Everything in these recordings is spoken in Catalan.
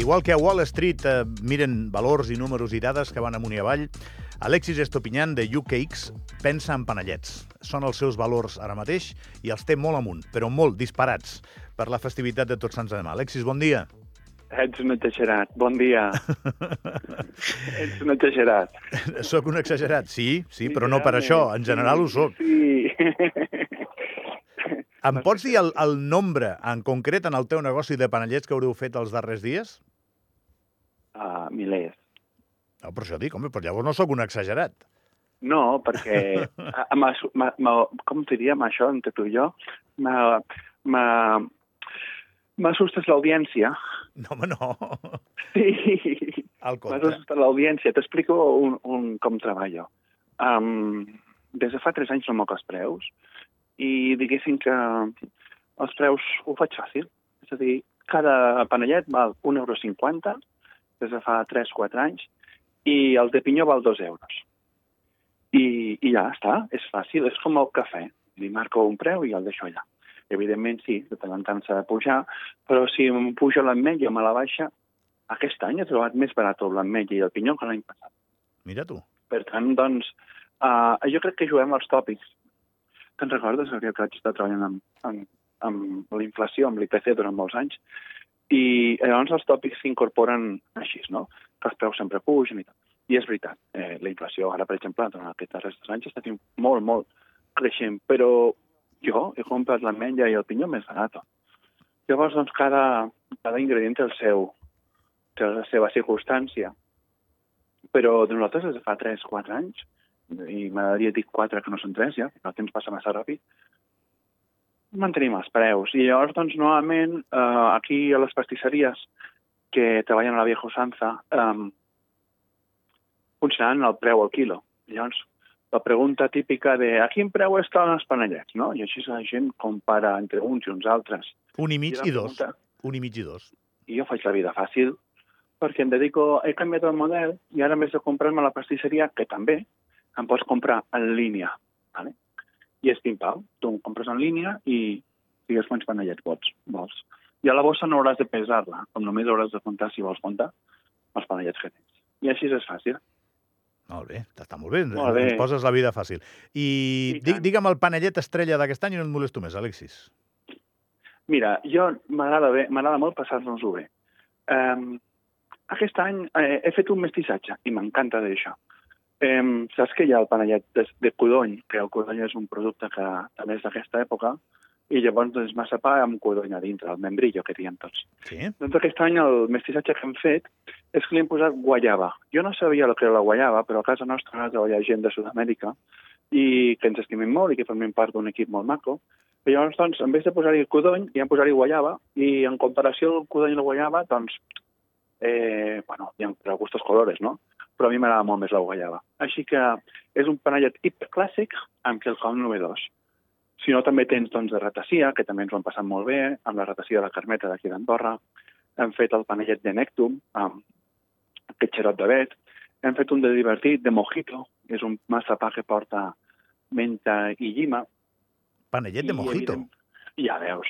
Igual que a Wall Street eh, miren valors i números i dades que van amunt i avall, Alexis Estopinyan de UKX pensa en panellets. Són els seus valors ara mateix i els té molt amunt, però molt disparats per la festivitat de Tots Sants de demà. Alexis, bon dia. Ets un exagerat. Bon dia. Ets un exagerat. Soc un exagerat, sí, sí, però no per això. En general ho soc. Sí. Em pots dir el, el nombre, en concret, en el teu negoci de panellets que haureu fet els darrers dies? Milers. No, per això dic, home, però llavors no sóc un exagerat. No, perquè, a- a- m'ha- m'ha- m'ha- com diríem això entre tu i jo? Assustat l'audiència. No, home, no. Sí. Assustat l'audiència. T'explico un, un, com treballo. Um, des de fa tres anys no moc els preus i diguéssim que els preus ho faig fàcil. És a dir, cada panellet val 1,50 euro des de fa 3-4 anys i el de pinyó val 2 euros. I, I ja està, és fàcil, és com el cafè. Li marco un preu i el deixo allà. Evidentment, sí, de tant en tant s'ha de pujar, però si em puja l'ametlla o me la baixa, aquest any he trobat més barat l'ametlla i el pinyó que l'any passat. Mira tu. Per tant, doncs, uh, jo crec que juguem als tòpics. Te'n recordes, Gabriel, que vaig estar treballant amb, amb, amb la inflació, amb l'IPC durant molts anys? I llavors els tòpics s'incorporen així, no? Que els preus sempre pugen i tal. I és veritat, eh, la inflació ara, per exemple, durant aquests darrers tres anys està sent molt, molt creixent, però jo he comprat l'ametlla i el pinyó més barat. Llavors, doncs, cada, cada ingredient té el seu, té la seva circumstància. Però de nosaltres des de fa 3-4 anys, i m'agradaria dir 4 que no són 3 ja, el temps passa massa ràpid, mantenim els preus. I llavors, doncs, novament, eh, aquí a les pastisseries que treballen a la vieja usanza, eh, funcionaran el preu al quilo. Llavors, la pregunta típica de a quin preu estan els panellets, no? I així la gent compara entre uns i uns altres. Un i mig la i dos. pregunta- Un i mig i dos. i jo faig la vida fàcil perquè em dedico, he canviat el model i ara vez de comprar-me la pastisseria, que també, em pots comprar en línia. Vale? I és pim-pau. Tu compres en línia i digues quants panellets vols. vols. I a la bossa no hauràs de pesar-la, com només hauràs de comptar, si vols comptar, els panellets que tens. I així és fàcil. Molt bé, està molt bé. Molt bé. Ens poses la vida fàcil. I, I tant. digue'm el panellet estrella d'aquest any i no et molesto més, Alexis. Mira, jo m'agrada molt passar-nos-ho bé. Um, aquest any eh, he fet un mestissatge i m'encanta d'això. Um, saps que hi ha el panellet de, de codony, que el codony és un producte que també és d'aquesta època, i llavors és massa pa amb codony a dintre, el membrillo que diem tots. Sí? Doncs aquest any el mestissatge que hem fet és que li hem posat guayaba. Jo no sabia el que era la guayaba, però a casa nostra ha treballat gent de Sud-amèrica i que ens estimem molt i que formem part d'un equip molt maco. I llavors, doncs, en vez de posar-hi codony, hi hem posat-hi guayaba, i en comparació al codony i la guayaba, doncs, eh, bueno, hi ha gustos colores, no? Però a mi m'agrada molt més la guayaba. Així que és un panellet hiperclàssic amb quelcom novedós. Si no, també tens doncs, de ratassia, que també ens ho han passat molt bé, amb la ratassia de la Carmeta d'aquí d'Andorra. Hem fet el panellet de Nectum, amb aquest xarop de vet. Hem fet un de divertit, de mojito, és un massapà que porta menta i llima. Panellet de I, mojito. evident- Ja veus.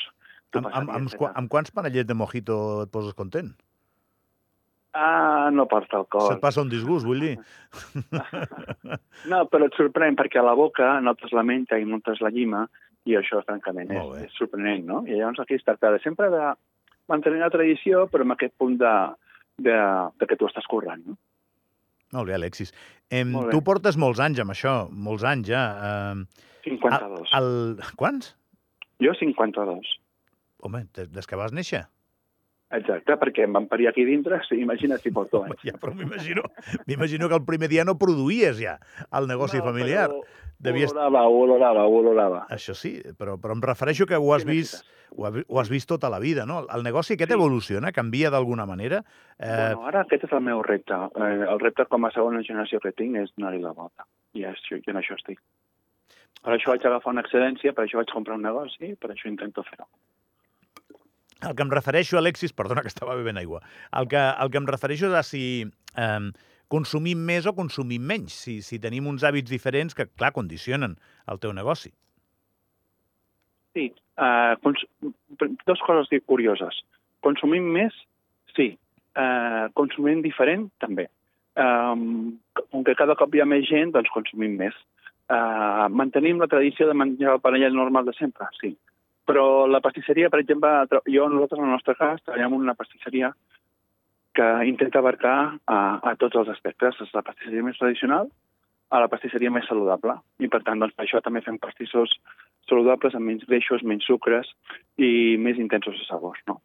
Amb, amb, amb, amb quants panellets de mojito et poses content? Ah, no porta alcohol. Se't passa un disgust, vull dir. No, però et sorprèn perquè a la boca notes la menta i notes la llima i això, francament, és, és sorprenent, no? I llavors aquí es tracta de sempre de mantenir la tradició, però amb aquest punt de, de, de que tu estàs currant, no? Molt bé, Alexis. Em, Molt bé. tu portes molts anys amb això, molts anys ja. Eh, 52. el, quants? Jo 52. Home, des que vas néixer. Exacte, perquè em van parir aquí dintre, sí, imagina't si porto anys. Ja, però m'imagino m'imagino que el primer dia no produïes ja el negoci No, familiar. però Devies... Olorava, ho olorava, ho olorava. Això sí, però, però em refereixo que ho has, Què vist, ho, has, ho has vist tota la vida, no? El negoci aquest Sí. evoluciona, canvia d'alguna manera. Eh, Bueno, ara aquest és el meu repte. Eh, el repte com a segona generació que tinc és donar-hi la volta. I això, i en això estic. Per això vaig agafar una excedència, per això vaig comprar un negoci, per això intento fer-ho. El que em refereixo, Alexis, perdona que estava bevent aigua, el que, el que em refereixo és a si eh, consumim més o consumim menys, si, si tenim uns hàbits diferents que, clar, condicionen el teu negoci. Sí, uh, cons dos coses curioses. Consumim més? Sí, eh, consumint diferent, també. Um, com que cada cop hi ha més gent, doncs consumim més. Uh, mantenim la tradició de menjar el panellet normal de sempre, sí. Però la pastisseria, per exemple, jo, nosaltres, en el nostre cas, treballem en una pastisseria que intenta abarcar a, a tots els aspectes, des de la pastisseria més tradicional a la pastisseria més saludable. I, per tant, doncs, per això també fem pastissos saludables amb menys greixos, menys sucres i més intensos de sabors, no?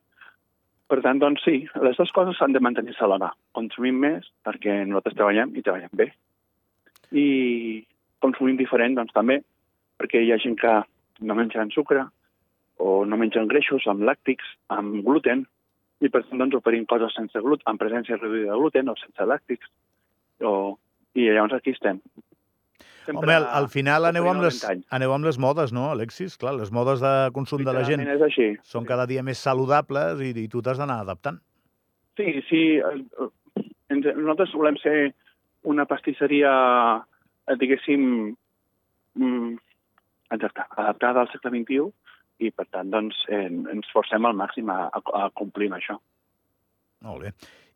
Per tant, doncs sí, les dues coses s'han de mantenir-se a mà. Consumim més perquè nosaltres treballem i treballem bé. I consumim diferent, doncs també, perquè hi ha gent que no mengen sucre o no mengen greixos amb làctics, amb gluten, i per tant doncs, oferim coses sense gluten, amb presència reduïda de gluten o sense làctics. O... I llavors aquí estem. Home, al, al final aneu amb, les, aneu amb les modes, no, Alexis? Clar, les modes de consum de la gent és així. són cada dia més saludables i, i tu t'has d'anar adaptant. Sí, sí. Nosaltres volem ser una pastisseria, eh, diguéssim, mm, exacte, adaptada al segle XXI i, per tant, doncs, eh, ens forcem al màxim a, a, a complir amb això. Molt bé.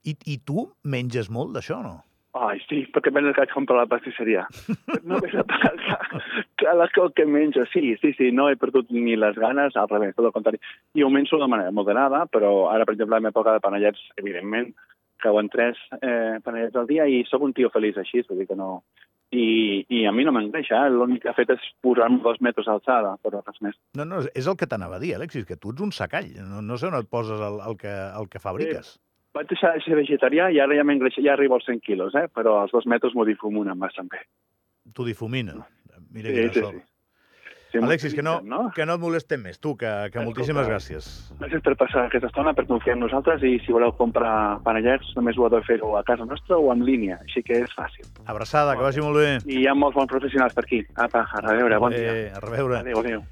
I, I tu menges molt d'això, no? Ai, sí, perquè que vaig comprar a la pastisseria. No ve a pagar cada cop que menjo. Sí, sí, sí, no he perdut ni les ganes, al revés, tot el contrari. I ho menjo de manera moderada, però ara, per exemple, a la meva època de panellets, evidentment, cauen tres eh, panellets al dia i sóc un tio feliç així, vull dir que no... I, i a mi no m'engreixa, eh? l'únic que ha fet és posar-me dos metres d'alçada, però res més. No, no, és el que t'anava a dir, Alexis, que tu ets un sacall. No, no sé on et poses el, el, que, el que fabriques. Vaig deixar de ser vegetarià i ara ja m'engreixa, ja arribo als 100 quilos, eh? però els dos metres m'ho difumonen bastant bé. T'ho difuminen. Mira Sí, quina sí, sort. sí. Sí, Alexis, que no, no? que no et molestem més. Tu, que, que Escolta. moltíssimes gràcies. Gràcies per passar aquesta estona, per confiar en nosaltres i si voleu comprar panellets només ho heu de fer-ho a casa nostra o en línia, així que és fàcil. Abraçada, que vagi molt bé. I hi ha molts bons professionals per aquí. Apa, a reveure, bon dia. Eh, a reveure. Adéu, adéu.